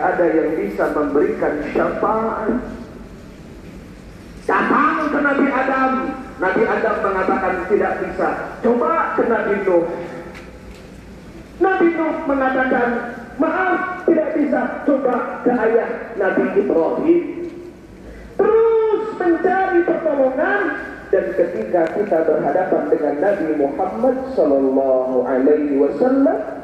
ada yang bisa memberikan syafaat. Datang ke Nabi Adam. Nabi Adam mengatakan tidak bisa. Coba ke Nabi Nuh. Nabi Nuh mengatakan, maaf tidak bisa. Coba ke ayah Nabi Ibrahim. Terus mencari pertolongan dan ketika kita berhadapan dengan Nabi Muhammad Sallallahu Alaihi Wasallam,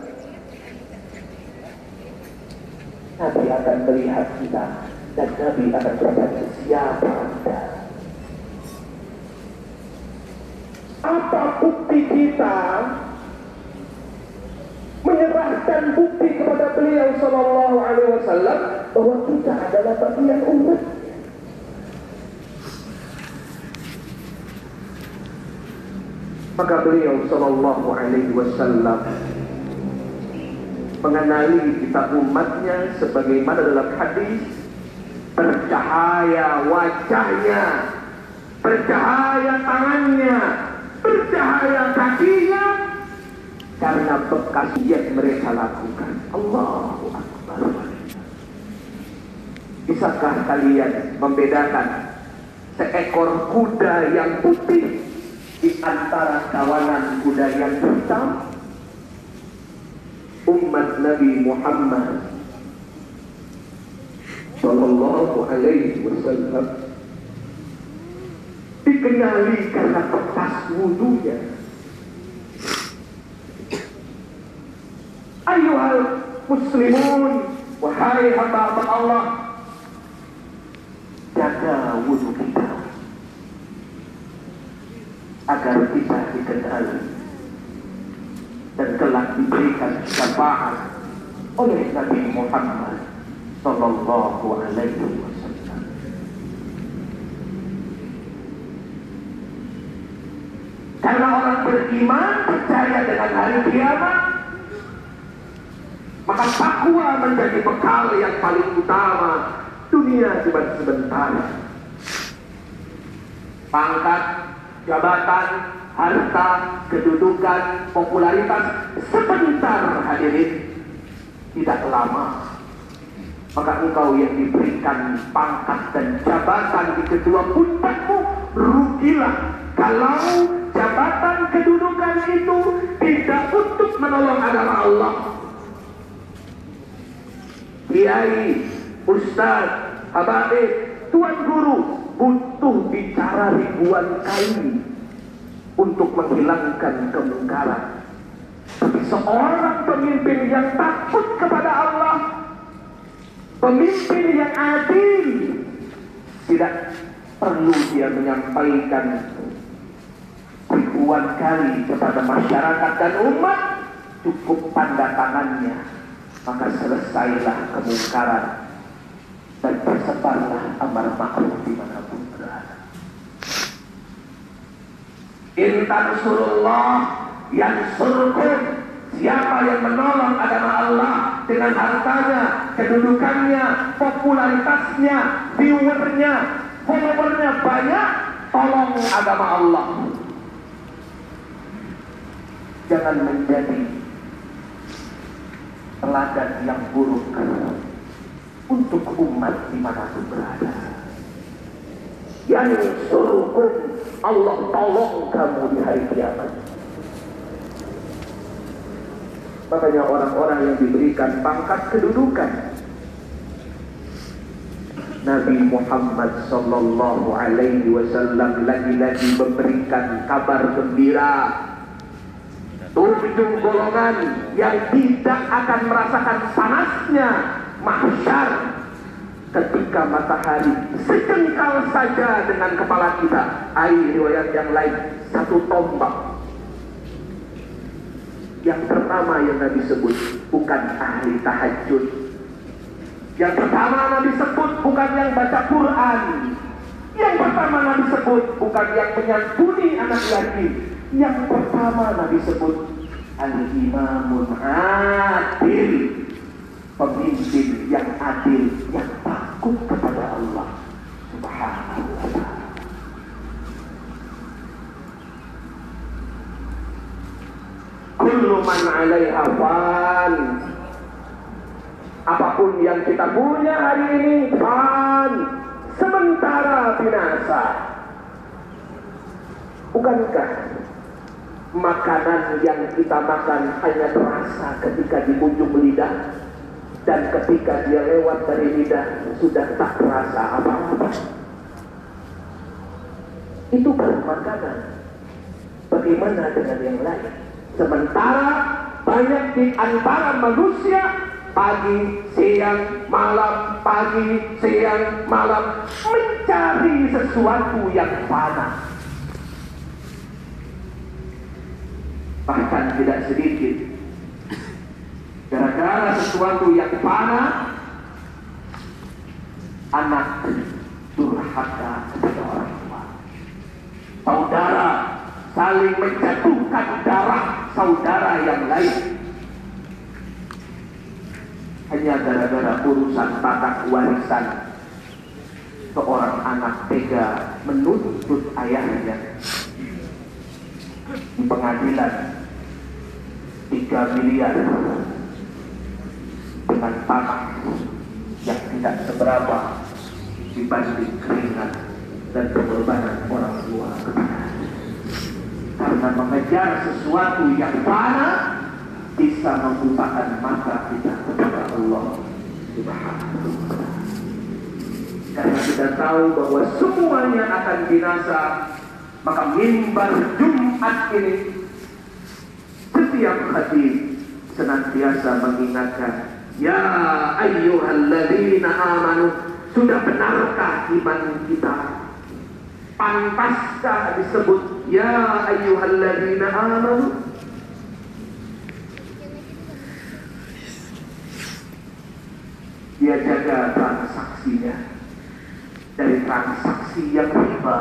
Nabi akan melihat kita dan Nabi akan bertanya siapa anda? Apa bukti kita menyerahkan bukti kepada beliau Sallallahu Alaihi Wasallam bahwa kita adalah bagian umat? Maka beliau Sallallahu Alaihi Wasallam mengenali kita umatnya sebagaimana dalam hadis bercahaya wajahnya, bercahaya tangannya, bercahaya kakinya karena bekas yang mereka lakukan. Allahu Akbar. Bisakah kalian membedakan seekor kuda yang putih di antara kawanan kuda yang hitam? Umat Nabi Muhammad Sallallahu Alaihi Wasallam dikenali karena bekas wudhunya. Ayuhal muslimun, wahai hamba Allah, jaga wudhu kita agar kita dikenali dan telah diberikan syafaat oleh Nabi Muhammad Sallallahu Alaihi Wasallam. Karena orang beriman percaya dengan hari kiamat, maka takwa menjadi bekal yang paling utama. Dunia cuma sebentar. Pangkat, jabatan, harta, kedudukan, popularitas sebentar hadirin? Tidak lama maka engkau yang diberikan pangkat dan jabatan di kedua puncakmu rugilah kalau jabatan kedudukan itu tidak untuk menolong agama Allah. Kiai, ustaz, habaib, tuan guru butuh bicara ribuan kali untuk menghilangkan kemungkaran. Tapi seorang pemimpin yang takut kepada Allah, pemimpin yang adil, tidak perlu dia menyampaikan ribuan kali kepada masyarakat dan umat, cukup tanda tangannya, maka selesailah kemungkaran dan tersebarlah amar ma'ruf di mana pun berada. Intan surullah yang surkum Siapa yang menolong agama Allah dengan hartanya, kedudukannya, popularitasnya, viewernya, followernya banyak, tolong agama Allah. Jangan menjadi teladan yang buruk untuk umat di mana pun berada. Yang suruhkum Allah tolong kamu di hari kiamat. Makanya orang-orang yang diberikan pangkat kedudukan Nabi Muhammad Sallallahu Alaihi Wasallam lagi-lagi memberikan kabar gembira tujuh golongan yang tidak akan merasakan panasnya mahsyar ketika matahari sejengkal saja dengan kepala kita air riwayat yang lain satu tombak. Yang pertama yang Nabi sebut bukan ahli tahajud. Yang pertama Nabi sebut bukan yang baca Quran. Yang pertama Nabi sebut bukan yang menyantuni anak yatim. Yang pertama Nabi sebut al-imamun adil pemimpin yang adil yang takut kepada Allah subhanahu wa ta'ala. Kullu man 'alaiha fan. Apa pun yang kita punya hari ini fan. Sementara binasa. Bukankah makanan yang kita makan hanya terasa ketika di ujung lidah dan ketika dia lewat dari lidah sudah tak terasa apa-apa. Itu baru makanan. Bagaimana dengan yang lain? Sementara banyak di antara manusia pagi, siang, malam, pagi, siang, malam mencari sesuatu yang fana. Bahkan tidak sedikit gara-gara sesuatu yang fana anak durhaka kepada orang tua. Saudara saling menjatuhkan darah saudara yang lain. Hanya gara-gara urusan tata warisan seorang anak tega menuntut ayahnya. Di pengadilan 3 miliar dengan tanah yang tidak seberapa dibanding keringat dan pengorbanan orang tua karena mengejar sesuatu yang fana bisa membukakan mata kita kepada Allah Subhanahu Karena kita tahu bahwa semuanya akan binasa, maka mimbar Jumat ini setiap hadis senantiasa mengingatkan Ya ayyuhalladzina amanu Sudah benarkah iman kita Pantaskah disebut Ya ayyuhalladzina amanu Dia jaga transaksinya dari transaksi yang riba.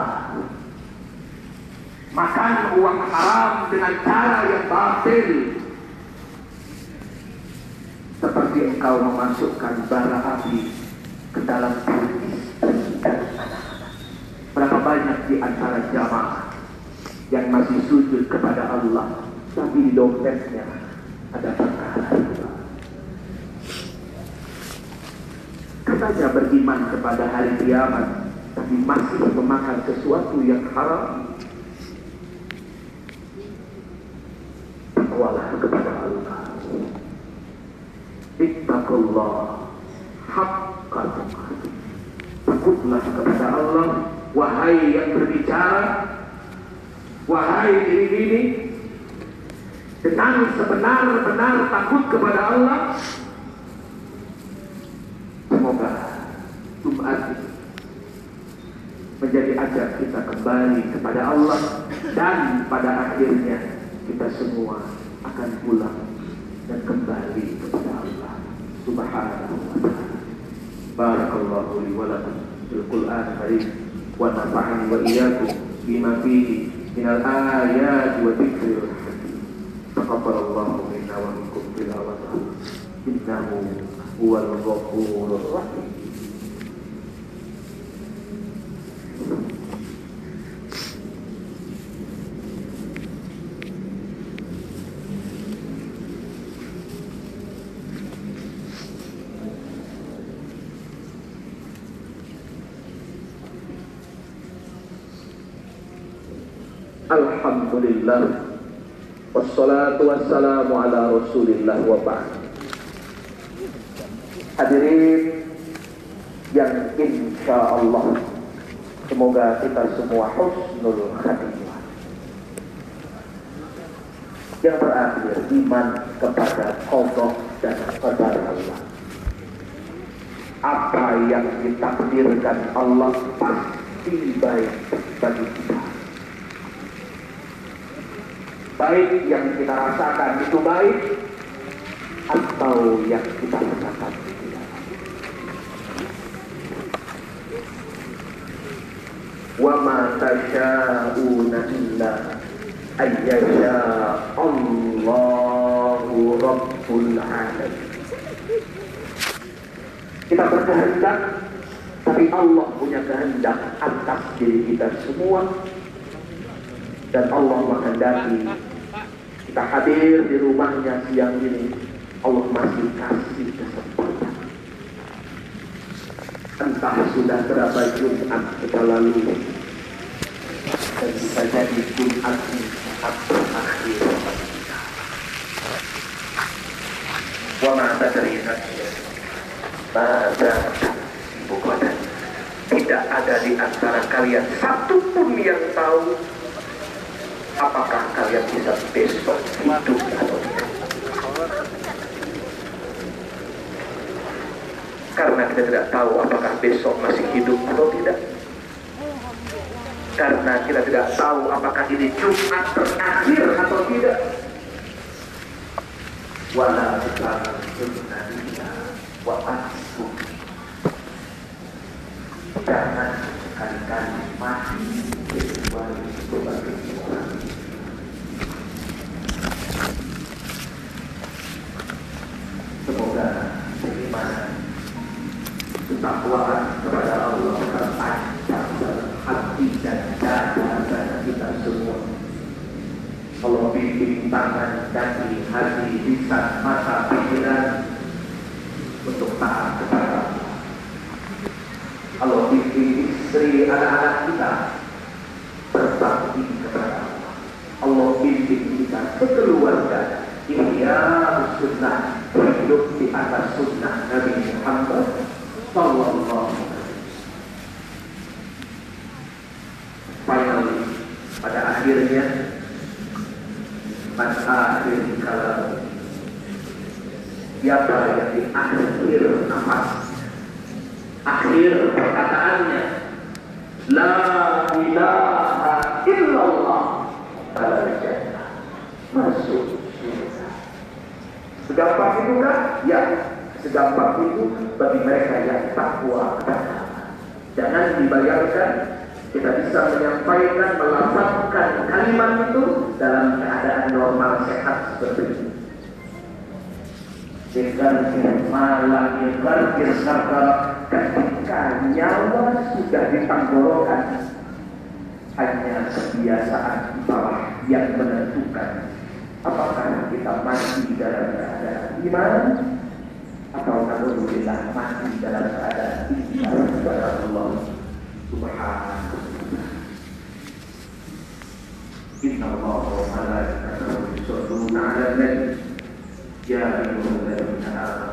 Makan uang haram dengan cara yang batil. Seperti engkau memasukkan bara api ke dalam anak-anak. Berapa banyak di antara jamaah yang masih sujud kepada Allah, tapi di dompetnya ada perkara katanya beriman kepada hari kiamat tapi masih memakan sesuatu yang haram takwalah kepada Allah haqqa tuqatih takutlah kepada Allah. Wahai yang berbicara. Wahai diri ini. Dengan sebenar-benar takut kepada Allah. Semoga Jumat menjadi ajak kita kembali kepada Allah. Dan pada akhirnya kita semua akan pulang dan kembali kepada Allah Subhanahu wa taala. Barakallahu li wa fil Qur'an karim wa wa bima fihi min al-ayati wa dzikril hakim. Taqabbalallahu minna wa minkum tilawatahu. Innahu huwal ghafurur rahim. Alhamdulillah. Wassalatu wassalamu ala rasulillah wa ba'd. Hadirin yang insya Allah semoga kita semua husnul khatimah. Yang terakhir iman kepada Allah dan qadar Allah. Apa yang ditakdirkan Allah pasti baik bagi kita baik yang kita rasakan itu baik atau yang kita rasakan tidak wa ma tasha'una illa ayyasha Allahu Rabbul Alamin. Kita berkehendak tapi Allah punya kehendak atas diri kita semua. Dan Allah menghendaki kita hadir di rumahnya siang ini. Allah masih kasih kesempatan. Entah sudah berapa Jumat kita lalu. Dan bisa jadi Jumat Jumat terakhir. Wa ma tadri pada ibu kota tidak ada di antara kalian satu pun yang tahu apakah kalian bisa besok hidup atau tidak? Karena kita tidak tahu apakah besok masih hidup atau tidak. Karena kita tidak tahu apakah ini Jumat terakhir atau tidak. Wala kita wa asum jangan sekali-kali mati kecuali sebagai orang semoga beriman ketakwaan kepada Allah terpanjang dalam hati dan dada kita semua Allah bimbing tangan, kaki, hati, lisan, mata, pikiran untuk taat kepada Allah. Allah bimbing istri anak-anak kita berbakti kepada Allah. Allah bimbing kita kekeluarga ihya sunnah hidup di atas sunnah Sallallahu Finally, pada akhirnya pada akhir kalau siapa yang di akhir nafas akhir perkataannya La ilaha illallah jannah masuk segampang itu kan? ya segampang itu bagi mereka yang takwa jangan dibayangkan kita bisa menyampaikan, melafazkan kalimat itu dalam keadaan normal sehat seperti ini. Dengan yang sakar ketika nyawa sudah ditenggorokan hanya kebiasaan bawah yang menentukan apakah kita mati dalam keadaan iman atau alhamdulillah mati dalam keadaan iman kepada Allah subhanahu إن الله وملائكته يصلون على النبي يا أيها الذين آمنوا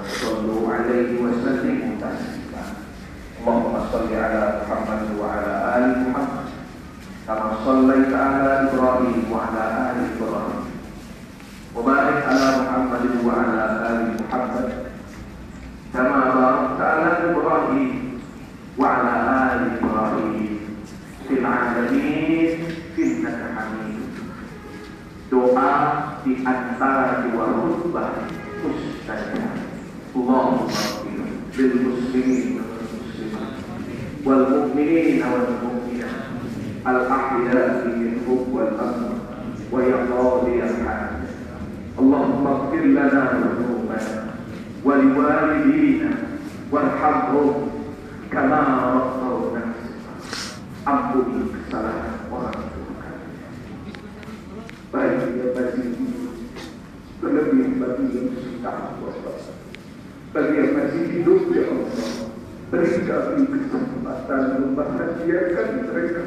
beri kami kesempatan membahagiakan mereka.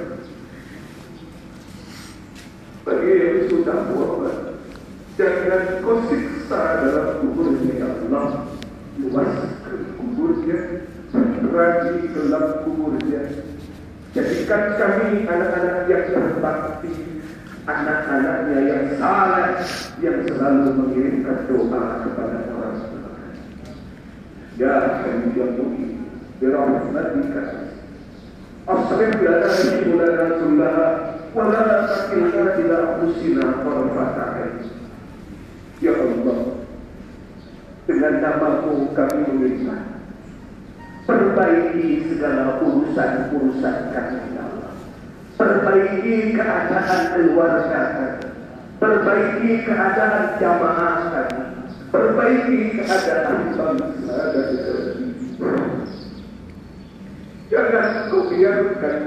Bagi yang sudah wafat jangan kau siksa dalam kuburnya ya Allah. Luaskan kuburnya raji dalam kuburnya. Jadikan kami anak-anak yang berbakti anak-anaknya yang saleh yang selalu mengirimkan doa kepada orang tua. Ya Hayyu ya Mu'in, birahmatika أصلح لنا شؤوننا كلها ولا تكلنا إلى أنفسنا طرفة عين Ya Allah Dengan namamu kami meminta Perbaiki segala urusan-urusan kami ya Allah Perbaiki keadaan keluarga kami Perbaiki keadaan jamaah kami Perbaiki keadaan bangsa dan negeri Jangan kau biarkan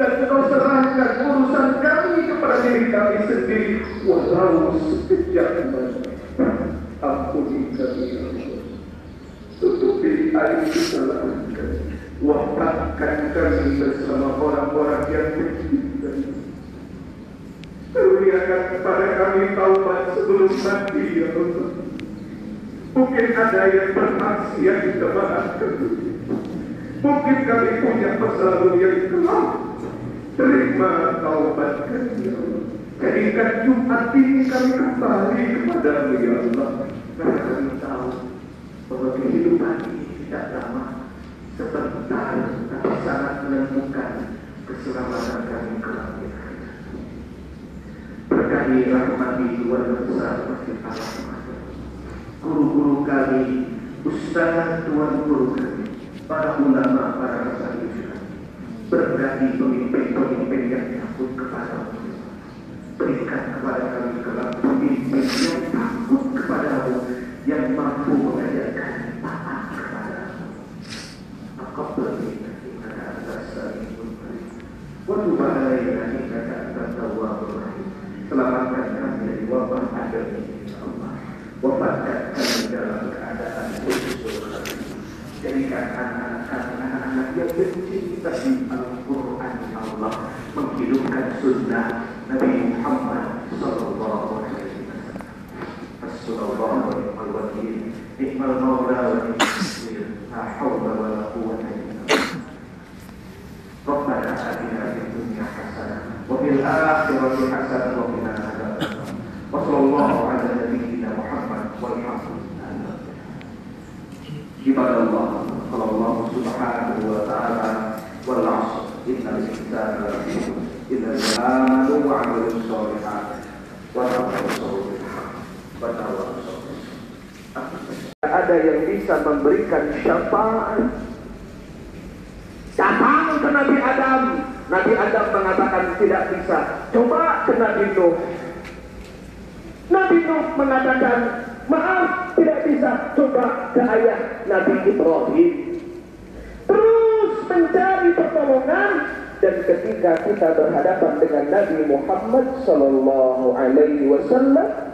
dan kau serahkan urusan kami kepada diri kami sendiri walau sekejap mata. Ampuni kami ya Allah. Tutupi air kesalahan kami. Wahai akan kami bersama orang-orang yang mencintai. Karuniakan kepada kami taubat sebelum mati ya Allah. Mungkin ada yang bermaksiat di kemaafkan. Mungkin kami punya lalu yang kelam. Terima taubat kami ya Allah. Jadikan Jumat ini kami kembali kepadamu ya Allah. Karena kami tahu bahwa kehidupan ini tidak lama. Sebentar, tapi sangat menentukan keselamatan kami kelak. Berkahi rahmati luar besar Masjid Allah. Guru-guru kami, ustaz tuan guru kami, para ulama, para rasul Berkahi pemimpin-pemimpin yang takut kepada Berikan kepada kami kelak ada yang bisa memberikan syafaat. Datang ke Nabi Adam. Nabi Adam mengatakan tidak bisa. Coba ke Nabi Nuh. Nabi Nuh mengatakan maaf tidak bisa. Coba ke ayah Nabi Ibrahim. Terus mencari pertolongan. Dan ketika kita berhadapan dengan Nabi Muhammad Sallallahu Alaihi Wasallam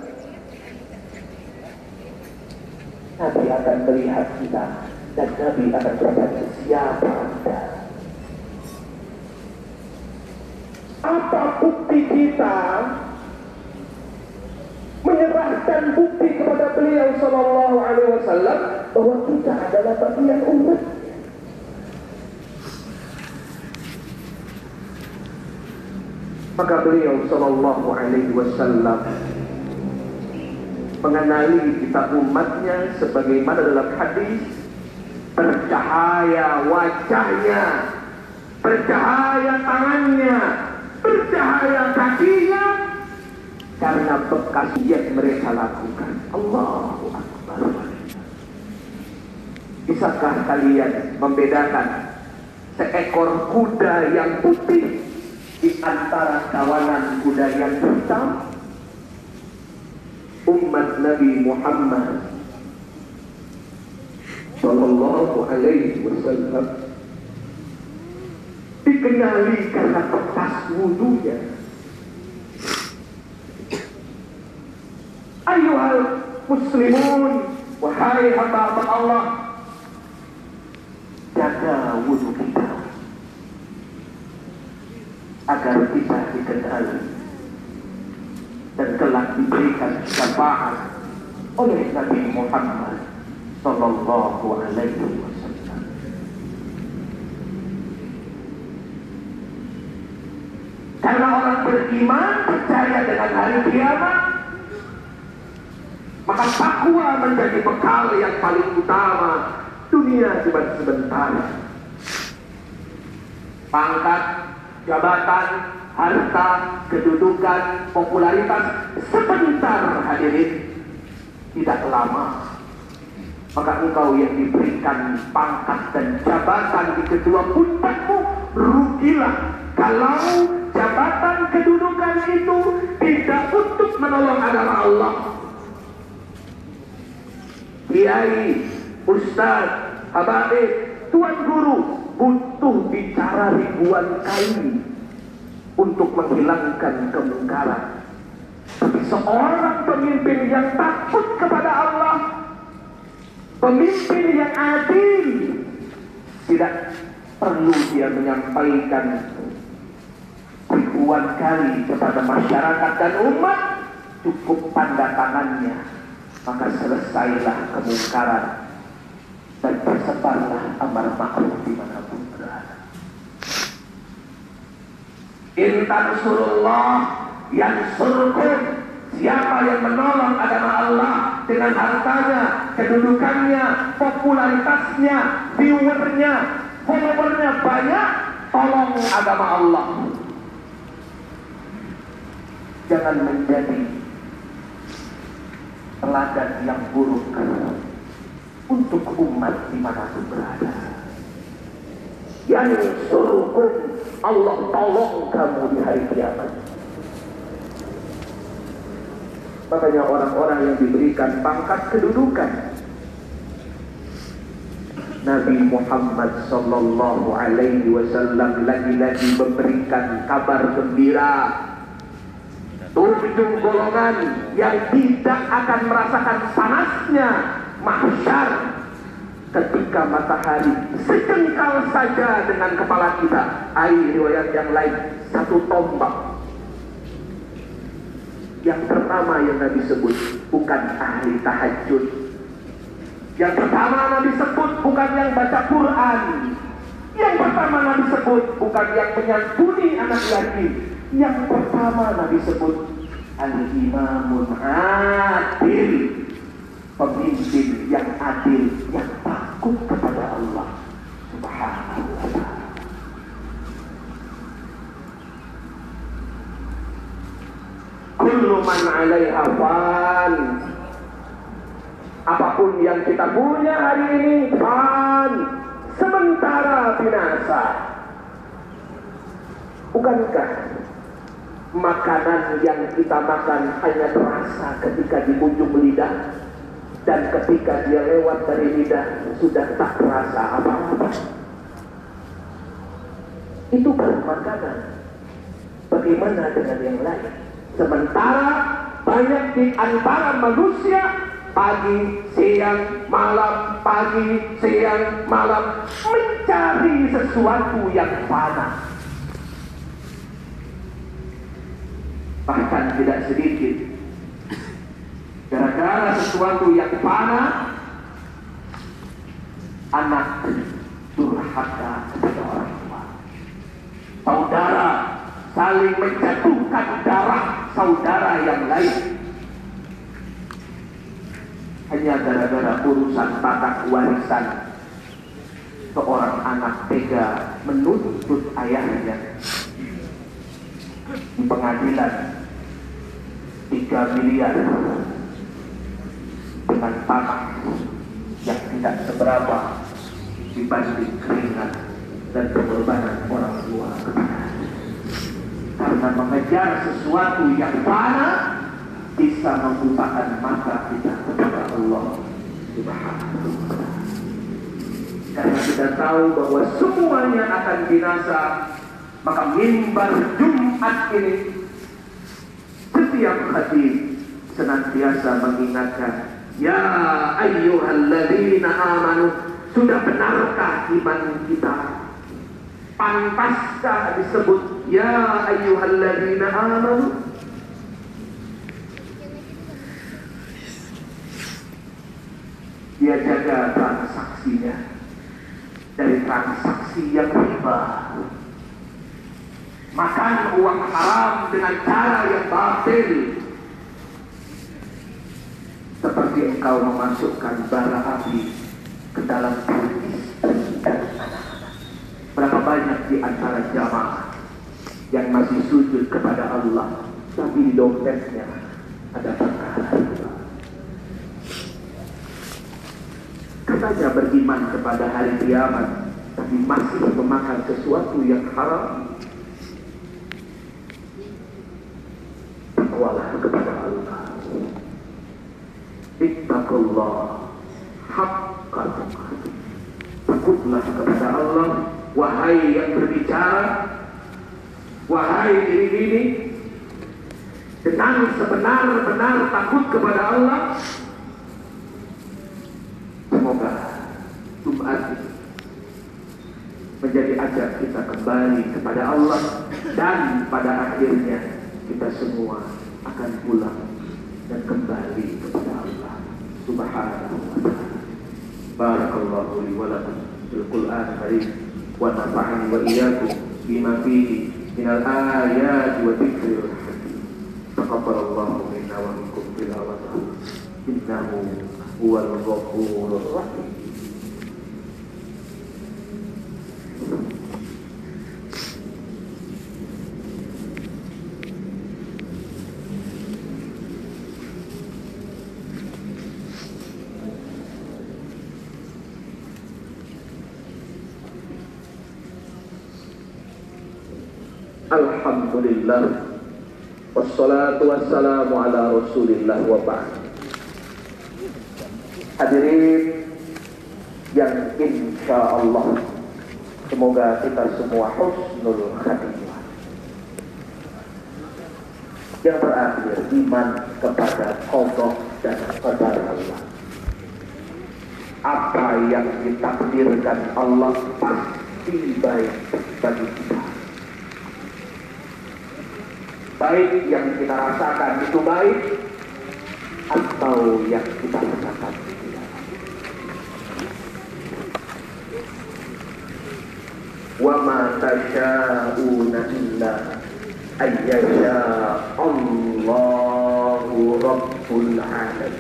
Nabi akan melihat kita dan Nabi akan bertanya siapa anda? Apa bukti kita menyerahkan bukti kepada beliau Sallallahu Alaihi Wasallam bahwa kita adalah bagian umat maka beliau Sallallahu Alaihi Wasallam mengenali kita umatnya sebagaimana dalam hadis bercahaya wajahnya bercahaya tangannya bercahaya kakinya karena bekas yang mereka lakukan. Allahu Akbar. Bisakah kalian membedakan seekor kuda yang putih di antara kawanan kuda yang hitam umat Nabi Muhammad Sallallahu Alaihi Wasallam dikenali karena bekas wudhunya. Ayuhal muslimun, wahai hamba Allah, jaga wudhu kita agar kita dikenali dan telah diberikan syafaat oleh Nabi Muhammad Sallallahu Alaihi Wasallam. Karena orang beriman percaya dengan hari kiamat, maka takwa menjadi bekal yang paling utama. Dunia sebentar. Pangkat, jabatan, harta, kedudukan, popularitas sebentar hadirin? Tidak lama maka engkau yang diberikan pangkat dan jabatan di kedua puncakmu rugilah kalau jabatan kedudukan itu tidak untuk menolong adalah Allah. Kiai, ustaz, habaib, tuan guru butuh bicara ribuan kali untuk menghilangkan kemungkaran. Tapi seorang pemimpin yang takut kepada Allah, pemimpin yang adil, tidak perlu dia menyampaikan ribuan kali kepada masyarakat dan umat cukup tanda tangannya maka selesailah kemungkaran dan tersebarlah amar ma'ruf di mana pun berada. Intan surullah yang surkum Siapa yang menolong agama Allah dengan hartanya, kedudukannya, popularitasnya, viewernya, followernya banyak, tolong agama Allah. Jangan menjadi teladan yang buruk untuk umat di mana pun berada. Yang suruhkum Allah tolong kamu di hari kiamat. Makanya orang-orang yang diberikan pangkat kedudukan Nabi Muhammad Sallallahu Alaihi Wasallam lagi-lagi memberikan kabar gembira tujuh golongan yang tidak akan merasakan panasnya mahsyar ketika matahari sejengkal saja dengan kepala kita air riwayat yang lain satu tombak. Yang pertama yang Nabi sebut bukan ahli tahajud. Yang pertama Nabi sebut bukan yang baca Quran. Yang pertama Nabi sebut bukan yang menyantuni anak yatim yang pertama Nabi sebut al-imamun adil. Pemimpin yang adil yang takut kepada Allah subhanahu wa ta'ala Kullu man 'alaiha fan. Apa pun yang kita punya hari ini fan. Sementara binasa. Bukankah makanan yang kita makan hanya terasa ketika di ujung lidah dan ketika dia lewat dari lidah sudah tak terasa apa-apa. Itu baru makanan. Bagaimana dengan yang lain? Sementara banyak di antara manusia pagi, siang, malam, pagi, siang, malam mencari sesuatu yang fana. Bahkan tidak sedikit. Gara-gara sesuatu yang fana, anak durhaka kepada orang tua. Saudara saling menjatuhkan darah saudara yang lain. Hanya gara-gara urusan tata warisan seorang anak tega menuntut ayahnya. Di pengadilan 3 miliar dengan tanah yang tidak seberapa dibanding keringat dan pengorbanan orang tua karena mengejar sesuatu yang fana bisa membukakan mata kita kepada Allah Subhanahu Karena kita tahu bahwa semuanya akan binasa, maka mimbar Jumat ini setiap hati senantiasa mengingatkan Ya ayyuhalladzina amanu Sudah benarkah iman kita Pantaskah disebut Ya ayyuhalladzina amanu Dia jaga transaksinya dari transaksi yang riba. Makan uang haram dengan cara yang batil. Seperti engkau memasukkan bara api ke dalam diri. Berapa banyak di antara jamaah yang masih sujud kepada Allah tapi di dompetnya ada perkara katanya beriman kepada hari kiamat tapi masih memakan sesuatu yang haram takwalah kepada Allah ittaqullah haqqa takutlah kepada Allah. Wahai yang berbicara. Wahai diri ini. Dengan sebenar-benar takut kepada Allah. Semoga Jumat menjadi ajak kita kembali kepada Allah. Dan pada akhirnya kita semua akan pulang dan kembali kepada Allah Subhanahu wa taala. Barakallahu li wa lakum fil Qur'an karim wa nafa'ani wa iyyakum bima fihi min al-ayati wa dzikril hakim. Taqabbalallahu minna wa minkum tilawatahu. Innahu huwal ghafurur rahim. Alhamdulillah. Wassalatu wassalamu ala rasulillah wa ba'd. Hadirin yang insya Allah Semoga kita semua husnul khatimah. Yang terakhir iman kepada Allah dan kepada Allah. Apa yang ditakdirkan Allah pasti baik bagi kita baik yang kita rasakan itu baik atau yang kita rasakan wa ma illa ayyasha Allahu Rabbul Alamin.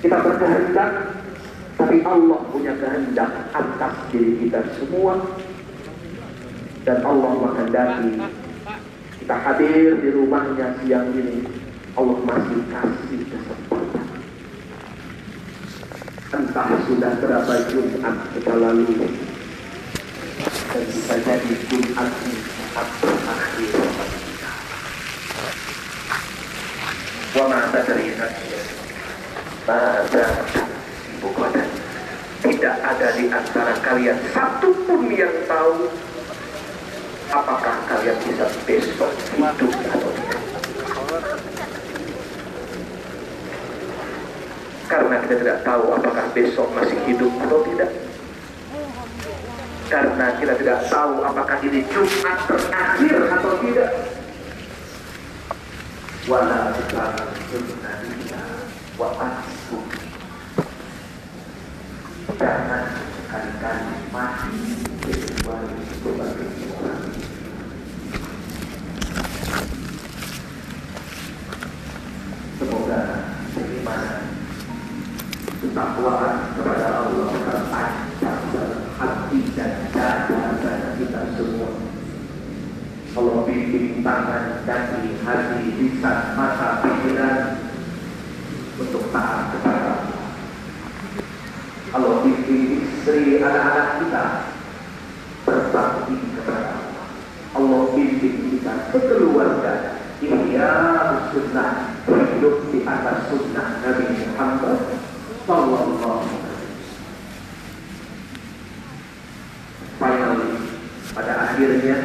Kita berkehendak tapi Allah punya kehendak atas diri kita semua dan Allah menghendaki. Kita hadir di rumahnya siang ini. Allah masih kasih kesempatan. Entah sudah berapa Jumat kita lalui. Dan bisa jadi Jumat ini saat terakhir. Kita wa ma ibu kota. Tidak ada di antara kalian satupun yang tahu apakah kalian bisa besok hidup atau tidak. Karena kita tidak tahu apakah besok masih hidup atau tidak. Karena kita tidak tahu apakah ini Jumat terakhir atau tidak. Wala wa. Jangan sekali-kali mati kecuali sebagai orang semoga beriman ketakwaan kepada Allah terpancar dalam hati dan dada kita semua Allah bimbing tangan, kaki, hati, lisan, mata, pikiran untuk taat kepada Allah. Allah bimbing istri, anak-anak kita berbakti kepada Allah. Allah bimbing kita sekeluarga ihya sunnah hidup di atas sunnah Nabi Sallallahu Finally, pada akhirnya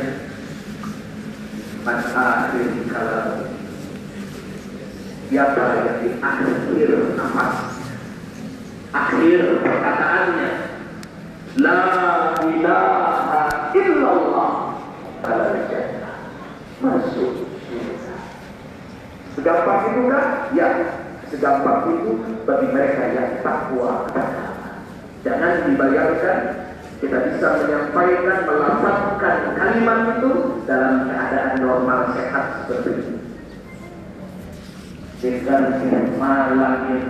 siapa yang di akhir akhir perkataannya La illallah. Masuk Segampang itu kan? Ya Segampang itu bagi mereka yang takwa Jangan dibayangkan kita bisa menyampaikan, melafazkan kalimat itu dalam keadaan normal sehat seperti ini. Dengan malam yang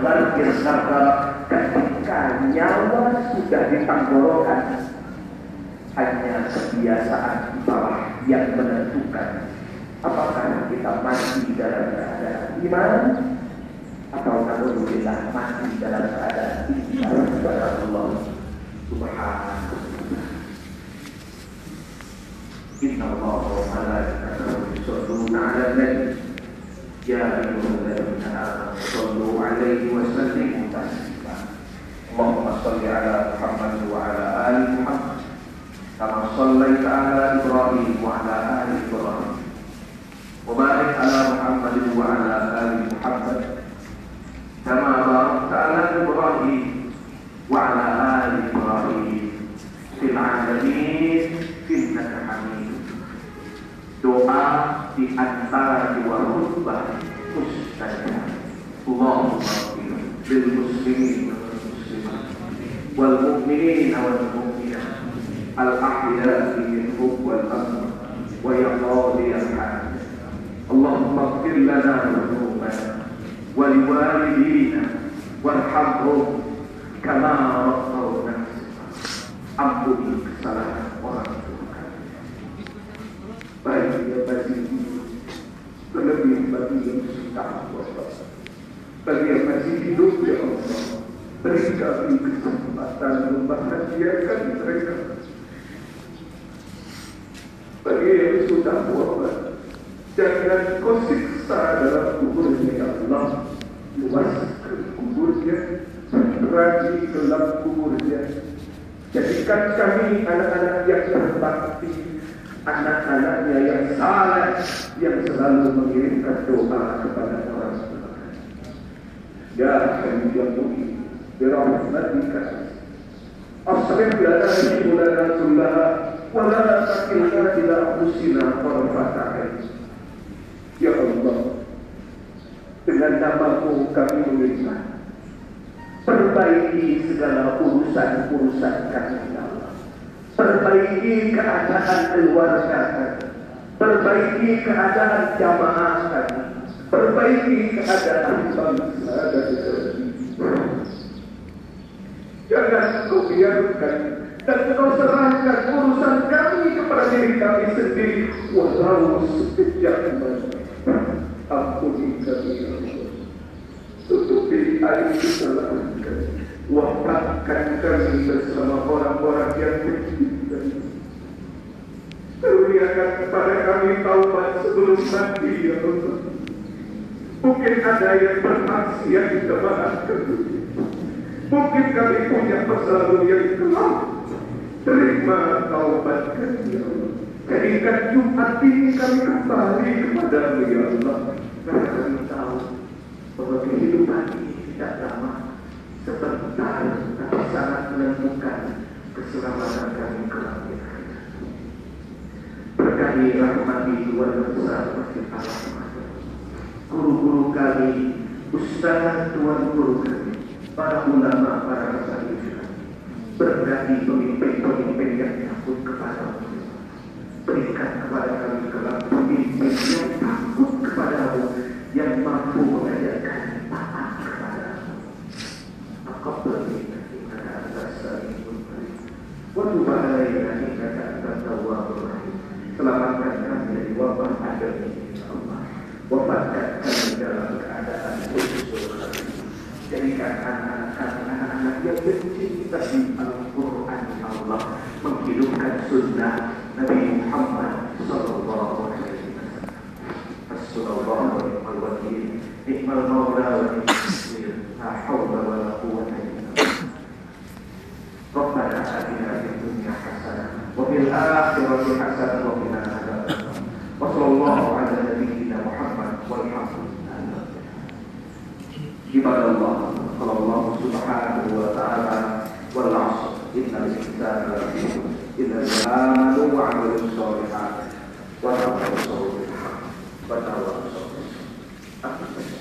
ketika nyawa sudah ditanggorokan hanya kebiasaan bawah yang menentukan apakah kita mati dalam keadaan iman atau alhamdulillah mati dalam keadaan iman kepada Allah subhanahu Inna Allah wa malaikatahu yusalluna 'alan nabi ya ayyuhalladzina amanu kami kesempatan membahagiakan mereka. Bagi yang sudah wafat jangan kau siksa dalam kuburnya ya Allah. Luaskan kuburnya raji dalam kuburnya. Jadikan kami anak-anak yang berbakti anak-anaknya yang saleh yang selalu mengirimkan doa kepada orang tua. Ya Hayyu ya Mu'in birahmatika أصلح لنا شؤوننا كلها ولا تكلنا إلى أنفسنا طرفة عين Ya Allah Dengan namamu kami meminta Perbaiki segala urusan-urusan kami ya Allah Perbaiki keadaan keluarga kami Perbaiki keadaan jamaah kami Perbaiki keadaan bangsa dan negeri Jangan kau biarkan dan kau serahkan urusan kami kepada diri kami sendiri. Walau sekejap ampuni kami ya Allah. Tutupi air kesalahan kami. Wafatkan kami bersama orang-orang yang mencintai Karuniakan kepada kami taubat sebelum mati ya Allah. Mungkin ada yang bermaksiat di kemaafkan Mungkin kami punya masa yang kelam. Terima taubat kami ya Allah Jadikan Jumat ini kami kembali kepada ya Allah. Karena kami tahu bahwa kehidupan ini tidak lama. Sebentar tapi sangat menentukan keselamatan kami kelak akhirat Berkahi rahmati Tuhan besar Masjid Allah Guru-guru kami Ustaz Tuhan guru kami Para ulama, para masyarakat Berkati pemimpin-pemimpin yang takut kepada Berikan kepada kami kelak pemimpin yang takut kepadamu Yang mampu mengajarkan taat kepadamu Maka berikan kita atas saling memberi Waktu